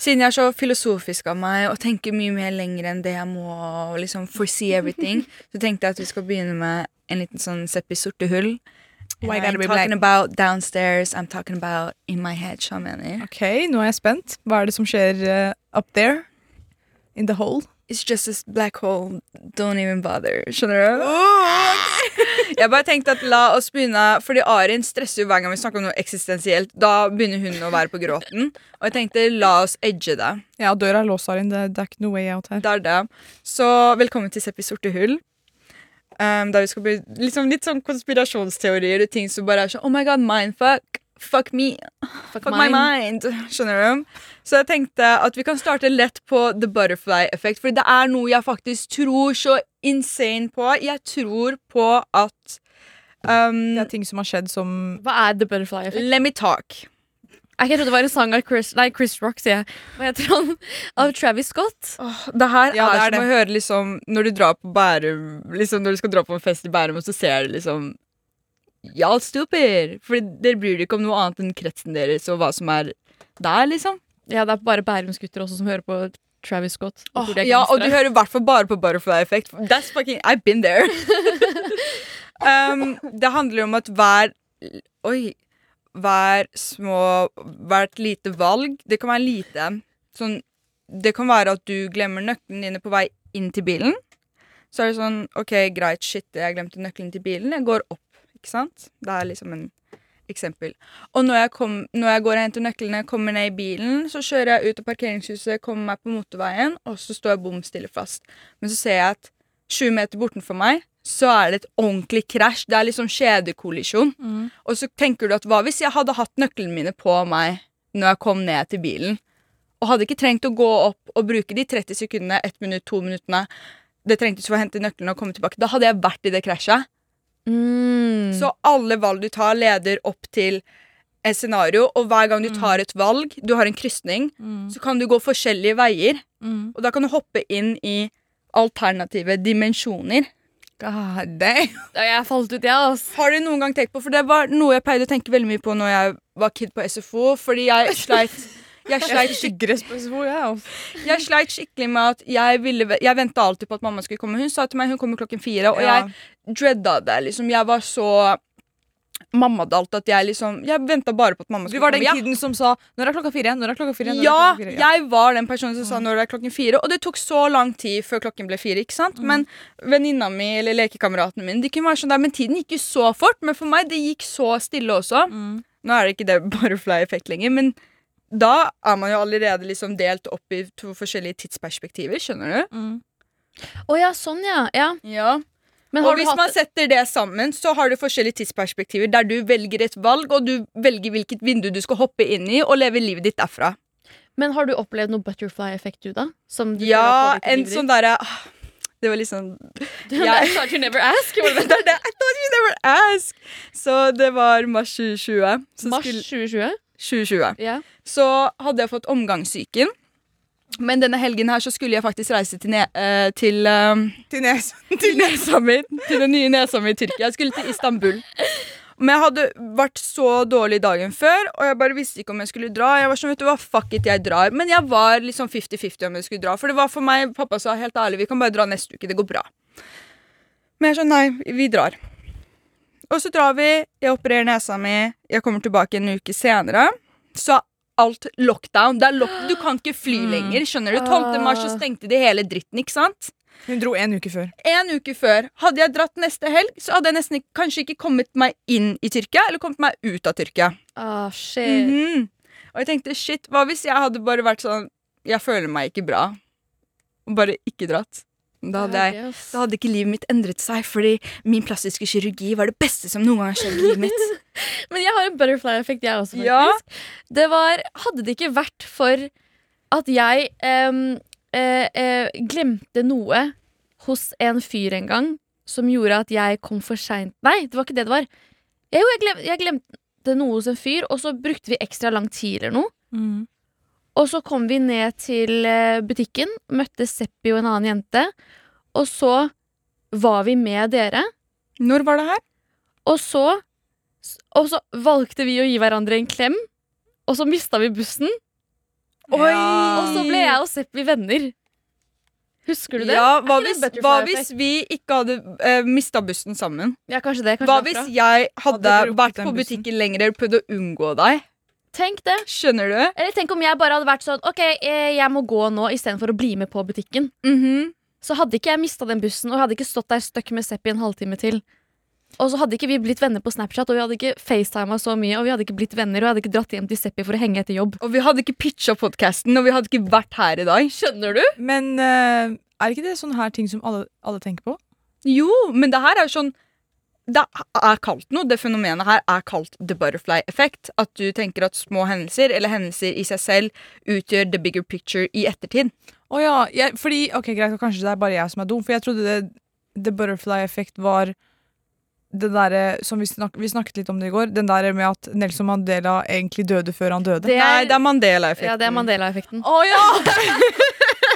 S3: Siden jeg er så filosofisk av meg og tenker mye mer lenger enn det jeg må, og liksom foresee everything, så tenkte jeg at vi skal begynne med en liten sånn Seppi sorte hull.
S2: Why
S3: I'm talking
S2: black?
S3: about downstairs, I'm talking about in my head.
S2: OK, nå er jeg spent. Hva er det som skjer uh, up there? In the hole?
S3: It's just a black hole, don't even bother. Skjønner du? Jeg bare tenkte at la oss begynne Fordi Arin stresser jo hver gang vi snakker om noe eksistensielt. Da begynner hun å være på gråten. Og jeg tenkte la oss edge det.
S2: Ja, døra er låst, Arin. Det, det er ikke noe way out her.
S3: Det er det. Så velkommen til Seppi sorte hull. Um, der vi skal bli liksom, litt sånn konspirasjonsteorier og ting som bare er sånn Oh my god, mindfuck. Fuck me.
S4: Fuck
S3: Fuck my mind. Skjønner du? Så jeg tenkte at vi kan starte lett på the butterfly effect. For det er noe jeg faktisk tror så insane på. Jeg tror på at um,
S2: Det er ting som har skjedd som
S4: Hva er The Butterfly Effect?
S3: Let me talk.
S4: Jeg trodde det var en sang av Chris, nei, Chris Rock, sier jeg. Hva heter han? Av Travis Scott.
S3: Oh, det her
S2: Ja, det
S3: er,
S2: er
S3: som
S2: det.
S3: å høre liksom Når du drar på Bærum Liksom når du skal dra på en fest i Bærum, og så ser du liksom Y'all stupid! For dere bryr dere ikke om noe annet enn kretsen deres og hva som er der, liksom.
S4: Ja, det er bare Bærumsgutter også som hører på Travis Scott. Er
S3: ja, og du hører i hvert fall bare på Butterfly Effect. That's fucking I've been there. um, det handler om at hver Oi. Hver små Hvert lite valg Det kan være lite. Sånn Det kan være at du glemmer nøklene dine på vei inn til bilen. Så er det sånn OK, greit, shit, jeg glemte nøkkelen til bilen. Jeg går opp. Ikke sant? Det er liksom en eksempel. Og når jeg, kom, når jeg går og henter nøklene, kommer ned i bilen, så kjører jeg ut av parkeringshuset, kommer meg på motorveien, og så står jeg bom stille fast. Men så ser jeg at 20 meter bortenfor meg så er det et ordentlig krasj. Det er liksom kjedekollisjon.
S2: Mm.
S3: Og så tenker du at hva hvis jeg hadde hatt nøklene mine på meg når jeg kom ned til bilen, og hadde ikke trengt å gå opp og bruke de 30 sekundene, 1 minutt, 2 minuttene det trengtes for å hente nøklene og komme tilbake. Da hadde jeg vært i det krasjet.
S4: Mm.
S3: Så alle valg du tar, leder opp til et scenario, og hver gang du tar et valg, du har en krysning,
S2: Mm.
S3: så kan du gå forskjellige veier,
S2: Mm.
S3: og da kan du hoppe inn i alternative dimensjoner.
S2: God damn.
S4: Jeg falt ut, jeg, ja, altså.
S3: Har du noen gang tenkt på, for det var noe jeg pleide å tenke veldig mye på når jeg var kid på SFO, fordi jeg sleit jeg sleit,
S2: Skikkelig
S3: jeg sleit skikkelig med at jeg ville Jeg venta alltid på at mamma skulle komme. Hun sa til meg hun kommer klokken fire, og
S2: Ja.
S3: jeg dreada det. liksom Jeg var så mammadalt at jeg liksom Jeg venta bare på at mamma skulle
S2: Du
S3: skulle
S2: var den
S3: tiden
S2: ja. som sa 'Når er klokka fire?' Når er klokka fire? Når
S3: Ja,
S2: klokka fire?
S3: jeg var den personen som sa når det er klokken fire. Og det tok så lang tid før klokken ble fire. ikke sant? Men venninna mi eller lekekameraten min De kunne være sånn der, men tiden gikk jo så fort. Men for meg det gikk så stille også.
S2: Mm.
S3: Nå er det ikke det butterfly-effekt lenger, men da er man jo allerede liksom delt opp i to forskjellige tidsperspektiver. Skjønner du?
S2: Mm.
S4: Å ja, sånn, ja. ja.
S3: Ja.
S4: Men
S3: Og hvis man setter det sammen, så har du forskjellige tidsperspektiver der du velger et valg, og du velger hvilket vindu du skal hoppe inn i, og leve livet ditt derfra.
S4: Men har du opplevd noe butterfly-effekt, du, da? Som du
S3: Ja, en sånn derre ah, Det var liksom
S4: I thought you never ask.
S3: I thought you never ask! Så det var mars 2020. Så
S4: Mars
S3: skulle-
S4: 2020?
S3: 2020.
S4: Ja.
S3: Så hadde jeg fått omgangssyken. Men denne helgen her så skulle jeg faktisk reise til, ne uh, til, uh,
S2: Til nes.
S3: til nesa mi. Til den nye nesa mi i Tyrkia. Jeg skulle til Istanbul. Men jeg hadde vært så dårlig dagen før, og jeg bare visste ikke om jeg skulle dra. Jeg var sånn, vet du hva, fuck it, jeg drar. Men jeg var liksom 50-50 om jeg skulle dra. For det var for meg, pappa sa helt ærlig, vi kan bare dra neste uke, det går bra. Men jeg sa sånn, nei, vi drar. Og så drar vi, jeg opererer nesa mi, jeg kommer tilbake en uke senere. Så alt lockdown. Det er lock du kan ikke fly
S2: Mm.
S3: lenger, skjønner du. 12. mars så
S4: Ah.
S3: stengte de hele dritten, ikke sant?
S2: Hun dro en uke før.
S3: En uke før. Hadde jeg dratt neste helg, så hadde jeg nesten kanskje ikke kommet meg inn i Tyrkia, eller kommet meg ut av Tyrkia.
S4: Ah, shit.
S3: Mhm. Og jeg tenkte shit, hva hvis jeg hadde bare vært sånn Jeg føler meg ikke bra. Og bare ikke dratt. Da hadde, jeg, da hadde ikke livet mitt endret seg, fordi min plastiske kirurgi var det beste som noen gang har skjedd i livet mitt.
S4: Men jeg har en butterfly-effekt, jeg også, faktisk.
S3: Ja.
S4: Det var Hadde det ikke vært for at jeg eh, eh, glemte noe hos en fyr en gang som gjorde at jeg kom for seint Nei, det var ikke det det var. Jo, jeg, glem, jeg glemte noe hos en fyr, og så brukte vi ekstra lang tid eller noe.
S2: Mm.
S4: Og så kom vi ned til eh, butikken, møtte Seppi og en annen jente. Og så var vi med dere.
S3: Når var det her?
S4: Og så, og så valgte vi å gi hverandre en klem. Og så mista vi bussen.
S3: Oi!
S4: Og så ble jeg og Seppi venner. Husker du det?
S3: Ja, hva hvis,
S4: det
S3: hva hvis vi ikke hadde uh, mista bussen sammen?
S4: Ja, kanskje det. Kanskje
S3: Hva hvis jeg hadde
S2: Hadde
S3: vært på butikken lenger og prøvd å unngå deg?
S4: Tenk det.
S3: Skjønner du?
S4: Eller tenk om jeg bare hadde vært sånn OK, eh, jeg må gå nå istedenfor å bli med på butikken.
S3: Mhm.
S4: Så hadde ikke jeg mista den bussen, og hadde ikke stått der støkk med Seppi en halvtime til. Og så hadde ikke vi blitt venner på Snapchat, og vi hadde ikke facetima så mye, og vi hadde ikke blitt venner, og jeg hadde ikke dratt hjem til Seppi for å henge etter jobb.
S3: Og vi hadde ikke pitcha podkasten, og vi hadde ikke vært her i dag.
S4: Skjønner du?
S2: Men uh, er ikke det sånne her ting som alle, alle tenker på?
S3: Jo, men det her er jo sånn Det er kalt noe. Det fenomenet her er kalt the butterfly effect. At du tenker at små hendelser, eller hendelser i seg selv, utgjør the bigger picture i ettertid.
S2: Å ja, jeg, fordi, ok greit, Kanskje det er bare jeg som er dum, for jeg trodde det, the butterfly effect var det der, som vi, snak, vi snakket litt om det i går. Den der med at Nelson Mandela egentlig døde før han døde.
S4: Det
S3: Nei, det er Mandela-effekten.
S4: Ja, det er Mandela-effekten.
S2: Å ja!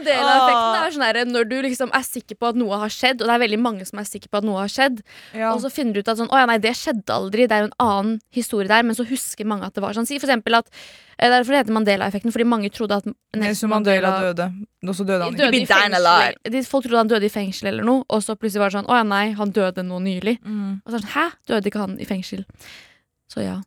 S4: Men Mandela-effekten er sånn her når du liksom er sikker på at noe har skjedd, og det er veldig mange som er sikre på at noe har skjedd,
S2: ja.
S4: og så finner du ut at sånn, å ja, nei, det skjedde aldri, det er jo en annen historie der, men så husker mange at det var sånn. Si for eksempel at eh, er derfor heter Mandela-effekten, fordi mange trodde at
S2: Nelson Mandela døde. Og så døde han
S4: døde i fengsel. folk trodde han døde i fengsel eller noe, og så plutselig var det sånn Å ja, nei, han døde nå nylig.
S2: Mm.
S4: Og så er det sånn, Hæ? Døde ikke han i fengsel? Så ja.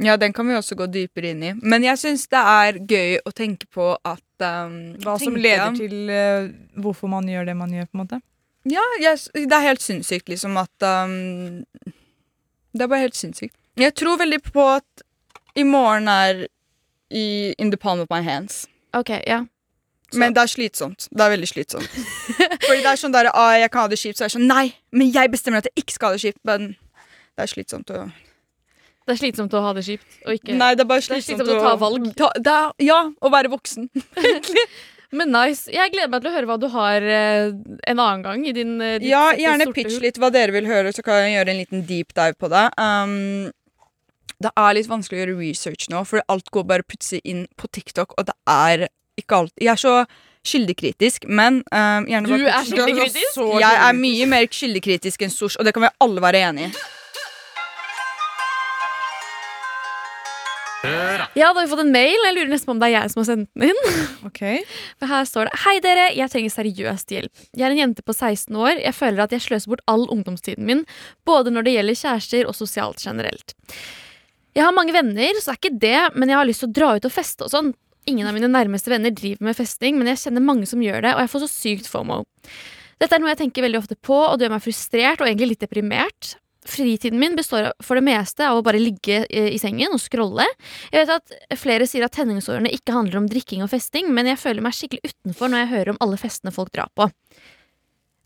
S3: Ja, den kan vi også gå dypere inn i. Men jeg syns det er gøy å tenke på at um,
S2: Hva som
S3: leder
S2: leder til uh, hvorfor man gjør det man gjør, på en måte.
S3: Ja, jeg, det er helt sinnssykt, liksom, at um, Det er bare helt sinnssykt. Jeg tror veldig på at i morgen er i In the palm of my hands.
S4: Ok, ja.
S3: Men det er slitsomt. Det er veldig slitsomt. Fordi det er sånn der, ah, jeg kan ha det kjipt, så er det sånn Nei, men jeg bestemmer at jeg ikke skal ha det kjipt. Men det er slitsomt å
S4: Det er slitsomt å ha det kjipt.
S3: Nei, det er bare
S4: Det er
S3: slitsomt,
S4: å, å ta valg.
S3: Ta, er, ja, å være voksen.
S4: Men nice. Jeg gleder meg til å høre hva du har eh, en annen gang i din eh,
S3: Ja, gjerne pitch litt hva dere vil høre, så kan jeg gjøre en liten deep dive på det. Um, det er litt vanskelig å gjøre research nå, for alt går bare plutselig inn på TikTok, og det er ikke alt Jeg er så kildekritisk, men um, gjerne
S4: Du er
S2: skyldekritisk?
S3: Jeg er mye mer kildekritisk enn Sosh, og det kan vi alle være enig i.
S4: Ja, da har vi fått en mail. Jeg lurer nesten på om det er jeg som har sendt den inn.
S2: Ok.
S4: For her står det Hei dere, jeg trenger seriøst hjelp. Jeg er en jente på 16 år. Jeg føler at jeg sløser bort all ungdomstiden min, både når det gjelder kjærester og sosialt generelt. Jeg har mange venner, så er ikke det, men jeg har lyst til å dra ut og feste og sånn. Ingen av mine nærmeste venner driver med festing, men jeg kjenner mange som gjør det, og jeg får så sykt fomo. Dette er noe jeg tenker veldig ofte på, og det gjør meg frustrert og egentlig litt deprimert. Fritiden min består for det meste av å bare ligge eh, i sengen og scrolle. Jeg vet at flere sier at tenningsårene ikke handler om drikking og festing, men jeg føler meg skikkelig utenfor når jeg hører om alle festene folk drar på.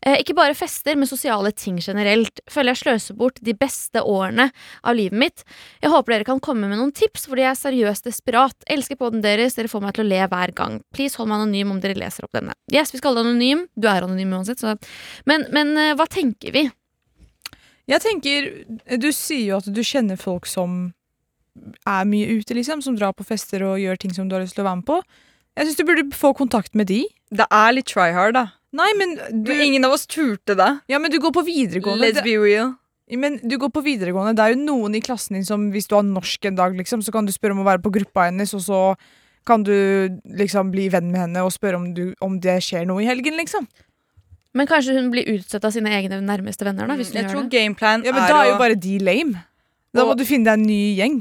S4: Eh, ikke bare fester, men sosiale ting generelt. Føler jeg sløser bort de beste årene av livet mitt. Jeg håper dere kan komme med noen tips, fordi jeg er seriøst desperat. Elsker poden deres, dere får meg til å le hver gang. Please hold meg anonym om dere leser opp denne. Yes, vi skal holde anonym. Du er anonym uansett, så Men, men eh, hva tenker vi?
S2: Jeg tenker, Du sier jo at du kjenner folk som er mye ute, liksom. Som drar på fester og gjør ting som du har lyst til å være med på. Jeg syns du burde få kontakt med de.
S3: Det er litt try hard, da.
S2: Nei, men
S3: Du,
S2: men
S3: ingen av oss turte det.
S2: ja, men du går på videregående.
S3: Let's be real.
S2: Men du går på videregående. Det er jo noen i klassen din som hvis du har norsk en dag, liksom, så kan du spørre om å være på gruppa hennes, og så kan du liksom bli venn med henne og spørre om, du, om det skjer noe i helgen, liksom.
S4: Men kanskje hun blir utstøtt av sine egne nærmeste venner, da, hvis hun
S3: Jeg
S4: gjør
S3: tror
S4: det.
S3: gameplan
S2: Ja, men
S3: er
S2: Da er jo
S3: å
S2: bare de lame. Da må
S3: Og-
S2: du finne deg en ny gjeng.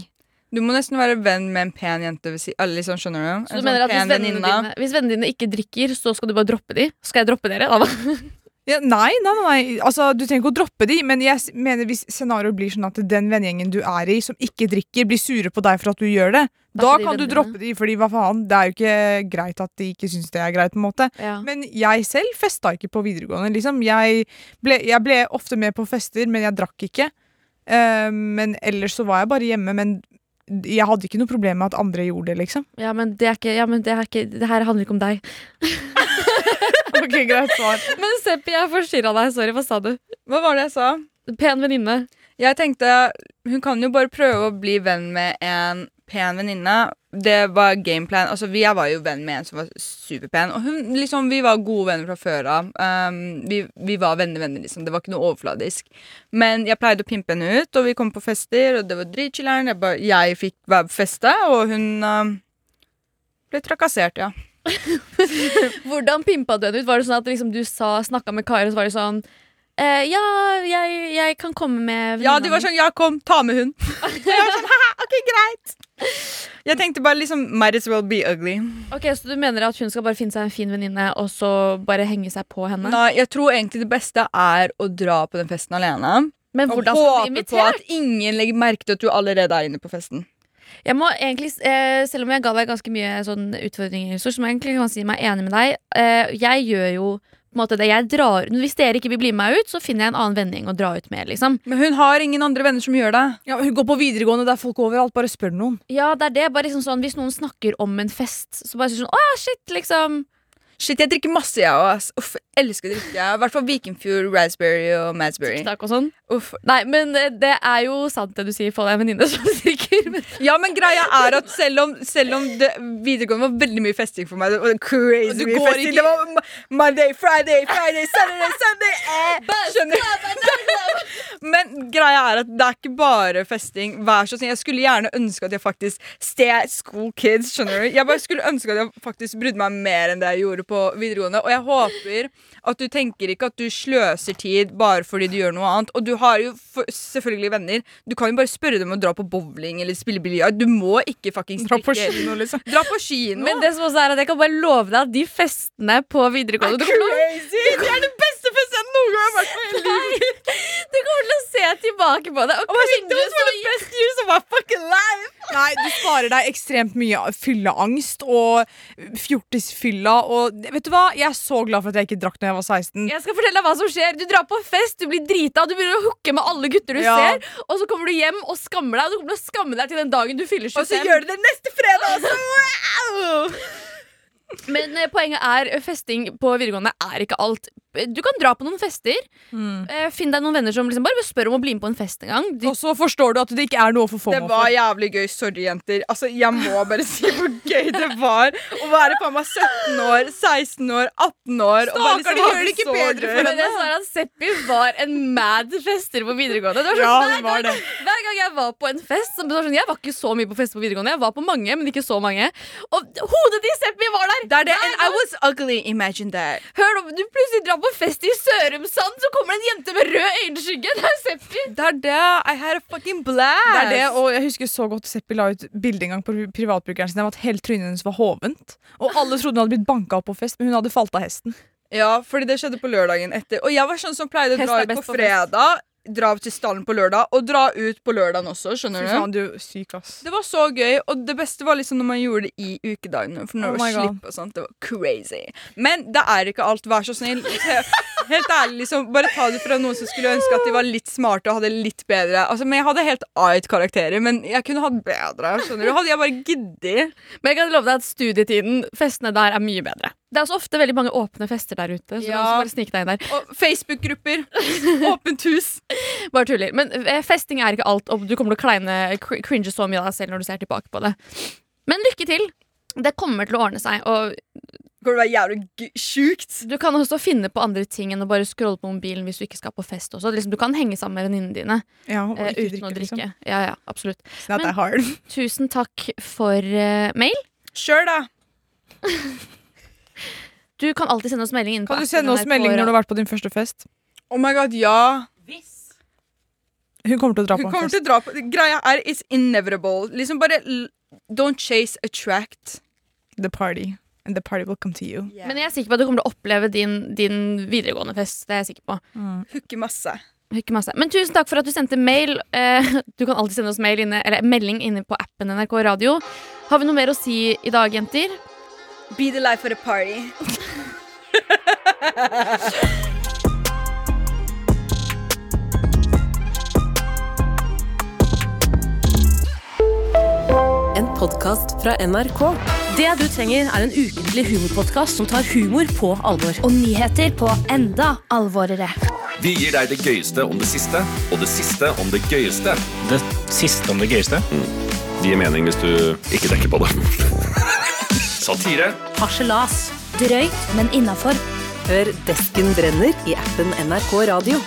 S3: Du må nesten være venn med en pen jente. Hvis, alle, liksom, skjønner du?
S4: Så
S3: En
S4: du
S3: sånn
S4: mener at hvis
S3: pen
S4: vennene,
S3: venninne.
S4: dine, hvis vennene dine ikke drikker, så skal du bare droppe de? Skal jeg droppe dere? Da?
S2: Ja, nei, nei, nei. Altså, du trenger ikke å droppe de, men jeg mener hvis scenarioet blir sånn at den vennegjengen du er i, som ikke drikker, blir sure på deg for at du gjør det,
S4: Da
S2: da
S4: de
S2: kan du droppe de, fordi hva faen, det er jo ikke greit at de ikke syns det er greit, på en måte.
S4: Ja.
S2: Men jeg selv festa ikke på videregående, liksom. Jeg ble, jeg ble ofte med på fester, men jeg drakk ikke. Uh, men ellers så var jeg bare hjemme, men jeg hadde ikke noe problem med at andre gjorde det, liksom.
S4: ja, men det er ikke, ja, men det, er ikke det her handler ikke om deg.
S2: Ok, greit svar.
S4: Men Seppi, jeg forstyrra deg. Sorry, hva sa du?
S3: Hva var det jeg sa?
S4: Pen venninne.
S3: Jeg tenkte hun kan jo bare prøve å bli venn med en pen venninne. Det var gameplan. Altså, jeg var jo venn med en som var superpen. Og hun, liksom, vi var gode venner fra før av. Um, vi, vi var venner-venner, liksom. Det var ikke noe overfladisk. Men jeg pleide å pimpe henne ut, og vi kom på fester, og det var dritchiller'n. Jeg, jeg fikk være på feste, og hun um, ble trakassert, ja.
S4: Hvordan pimpa du henne ut? Var det sånn at liksom, du snakka med Kari, og så var det sånn eh, Ja, jeg, jeg kan komme med
S3: Ja, de var sånn 'ja, kom, ta med hun'. jeg var sånn, «Haha, ok, greit. Jeg tenkte bare liksom Might as well be ugly.
S4: Ok, Så du mener at hun skal bare finne seg en fin venninne, og så bare henge seg på henne?
S3: Nei, jeg tror egentlig det beste er å dra på den festen alene.
S4: Men
S3: Og
S4: hvordan skal du
S3: håpe på at ingen legger merke til at du allerede er inne på festen.
S4: Jeg må egentlig, eh, Selv om jeg ga deg ganske mye sånn utfordringer, så må jeg egentlig kan si meg enig med deg. Eh, jeg gjør jo på en måte det jeg drar Hvis dere ikke vil bli med meg ut, så finner jeg en annen vennegjeng å dra ut med. liksom
S3: Men hun har ingen andre venner som gjør det.
S2: Ja, hun går på videregående, det er folk overalt, bare spør noen.
S4: Ja, det er det, bare liksom sånn Hvis noen snakker om en fest, så bare sånn Å ja, shit, liksom.
S3: Shit, jeg drikker masse, jeg òg. Uff, elsker å drikke. I hvert fall Vikingfjord, Raspberry og Madsberry.
S4: Takk og sånn.
S3: Uff.
S4: Nei, men eh, det er jo sant det du sier. Få deg en venninne som drikker. Men
S3: Ja, men greia er at selv om, selv om det videregående var veldig mye festing for meg Det var crazy mye festing.
S2: ikke-
S3: Det var Monday, Friday, Friday, Saturday, Sunday eh, Skjønner? Men greia er at det er ikke bare festing. Vær så snill. Jeg skulle gjerne ønske at jeg faktisk stay school kids. Skjønner du? Jeg bare skulle ønske at jeg faktisk brydde meg mer enn det jeg gjorde på videregående. Og jeg håper at du tenker ikke at du sløser tid bare fordi du gjør noe annet. Og du har jo selvfølgelig venner. Du kan jo bare spørre dem om å dra på bowling eller spille biljard. Du må ikke fuckings
S2: Dra på kino, liksom.
S3: Dra på kino.
S4: Men det som også er at jeg kan bare love deg at de festene på videregående Det er
S3: crazy! Det er det beste jeg noen gang har vært på i hele livet.
S4: du kommer til å se tilbake på det og var så
S3: Best years of my fucking life!
S2: Nei, du sparer deg ekstremt mye fylleangst og fjortisfylla og Vet du hva? Jeg er så glad for at jeg ikke drakk da jeg var 16.
S4: Jeg skal fortelle deg hva som skjer. Du drar på fest, du blir drita, du begynner å hooke med alle gutter du
S2: Ja.
S4: ser, og så kommer du hjem og skammer deg. Og du kommer til å skamme deg til den dagen du fyller
S3: Og så gjør du det neste fredag også! Wow!
S4: Men eh, poenget er, eh, festing på videregående er ikke alt. Du kan dra på noen fester. Eh, Finn deg noen venner som liksom bare spør om å bli med på en fest en gang. De,
S2: Og så forstår du at det ikke er noe for
S3: Det var
S2: for.
S3: jævlig gøy. Sorry, jenter. Altså, Jeg må bare si hvor gøy det var å være faen meg 17 år, 16 år, 18 år.
S2: Stakkar,
S3: liksom
S2: de gjør det ikke bedre for
S4: men jeg sa at Seppi var en mad fester på videregående. Det var sånn,
S2: Ja,
S4: hver,
S2: det var
S4: gang, hver gang jeg var på en fest så var sånn, Jeg var ikke så mye på fest på videregående. Jeg var på mange, men ikke så mange. Og hodet til Seppi var der!
S3: Det er det. And I was ugly. Imagine that.
S4: Hør nå, Du plutselig drar på fest i Sørumsand, så kommer det en jente med rød øyenskygge. Det er Seppi.
S3: Det er det. I had a fucking blast.
S2: Det er det, og jeg husker så godt Seppi la ut bilde en gang på privatbrukeren sin av at hele trynet hennes var hovent. Og alle trodde hun hadde blitt banka opp på fest, men hun hadde falt av hesten.
S3: Ja, fordi det skjedde på lørdagen etter. Og jeg var sånn som pleide å dra ut på
S4: på
S3: fredag, dra til stallen på lørdag, og dra ut på lørdagen også. Skjønner du?
S2: faen, du er syk, ass.
S3: Det var så gøy, og det beste var liksom når man gjorde det i ukedagene. For når
S2: Oh
S3: det var slipp og sånt, det var crazy. Men det er ikke alt, vær så snill. Helt ærlig, liksom, bare ta det fra noen som skulle ønske at de var litt smarte og hadde litt bedre. Altså, men Jeg hadde helt A1-karakterer, men jeg kunne hatt bedre. skjønner du? Hadde jeg bare giddet.
S4: Men jeg kan love deg at studietiden, festene der, er mye bedre. Det er også ofte veldig mange åpne fester der ute. Så
S3: Ja.
S4: bare snike deg inn der.
S3: Og Facebook-grupper. Åpent hus.
S4: Bare tuller. Men eh, festing er ikke alt, og du kommer til å kleine, cringe så mye av deg selv når du ser tilbake på det. Men lykke til. Det kommer til å ordne seg. Og
S3: Det kommer til å være jævlig sjukt.
S4: du kan også finne på andre ting enn å bare scrolle på mobilen hvis du ikke skal på fest også. Liksom, du kan henge sammen med venninnene dine
S2: Ja, ikke
S4: uten å
S2: drikke,
S4: drikke.
S2: liksom.
S4: Ja, ja, absolutt. Men- Tusen takk for uh, mail.
S3: Kjør, da.
S4: Du kan alltid sende oss melding. inn på
S2: Kan du sende oss melding når du har vært på din første fest?
S3: Oh my god, ja.
S2: Hun kommer til å dra
S3: Hun
S2: på en
S3: kommer
S2: fest.
S3: til å dra på Greia er it's inevitable. Liksom bare l- Don't chase, attract.
S2: The party. And the party will come to you.
S4: Men jeg er sikker på at du kommer til å oppleve din, din videregående fest. Det er jeg sikker på.
S3: Hooke masse.
S4: Ikke masse. Men tusen takk for at du sendte mail. Eh, du kan alltid sende oss mail inne, eller melding inne på appen NRK Radio. Har vi noe mer å si i dag, jenter?
S3: Be the life of the party.
S1: En podkast fra NRK.
S5: Det du trenger, er en ukentlig humorpodkast som tar humor på alvor.
S6: Og nyheter på enda alvorere.
S7: Vi gir deg det gøyeste om det siste, og det siste om det gøyeste.
S8: Det siste om det gøyeste.
S7: Det gir mening hvis du ikke tenker på det. Satire.
S5: Harselas.
S6: Drøyt, men innafor.
S1: Hør Desken brenner i appen NRK Radio.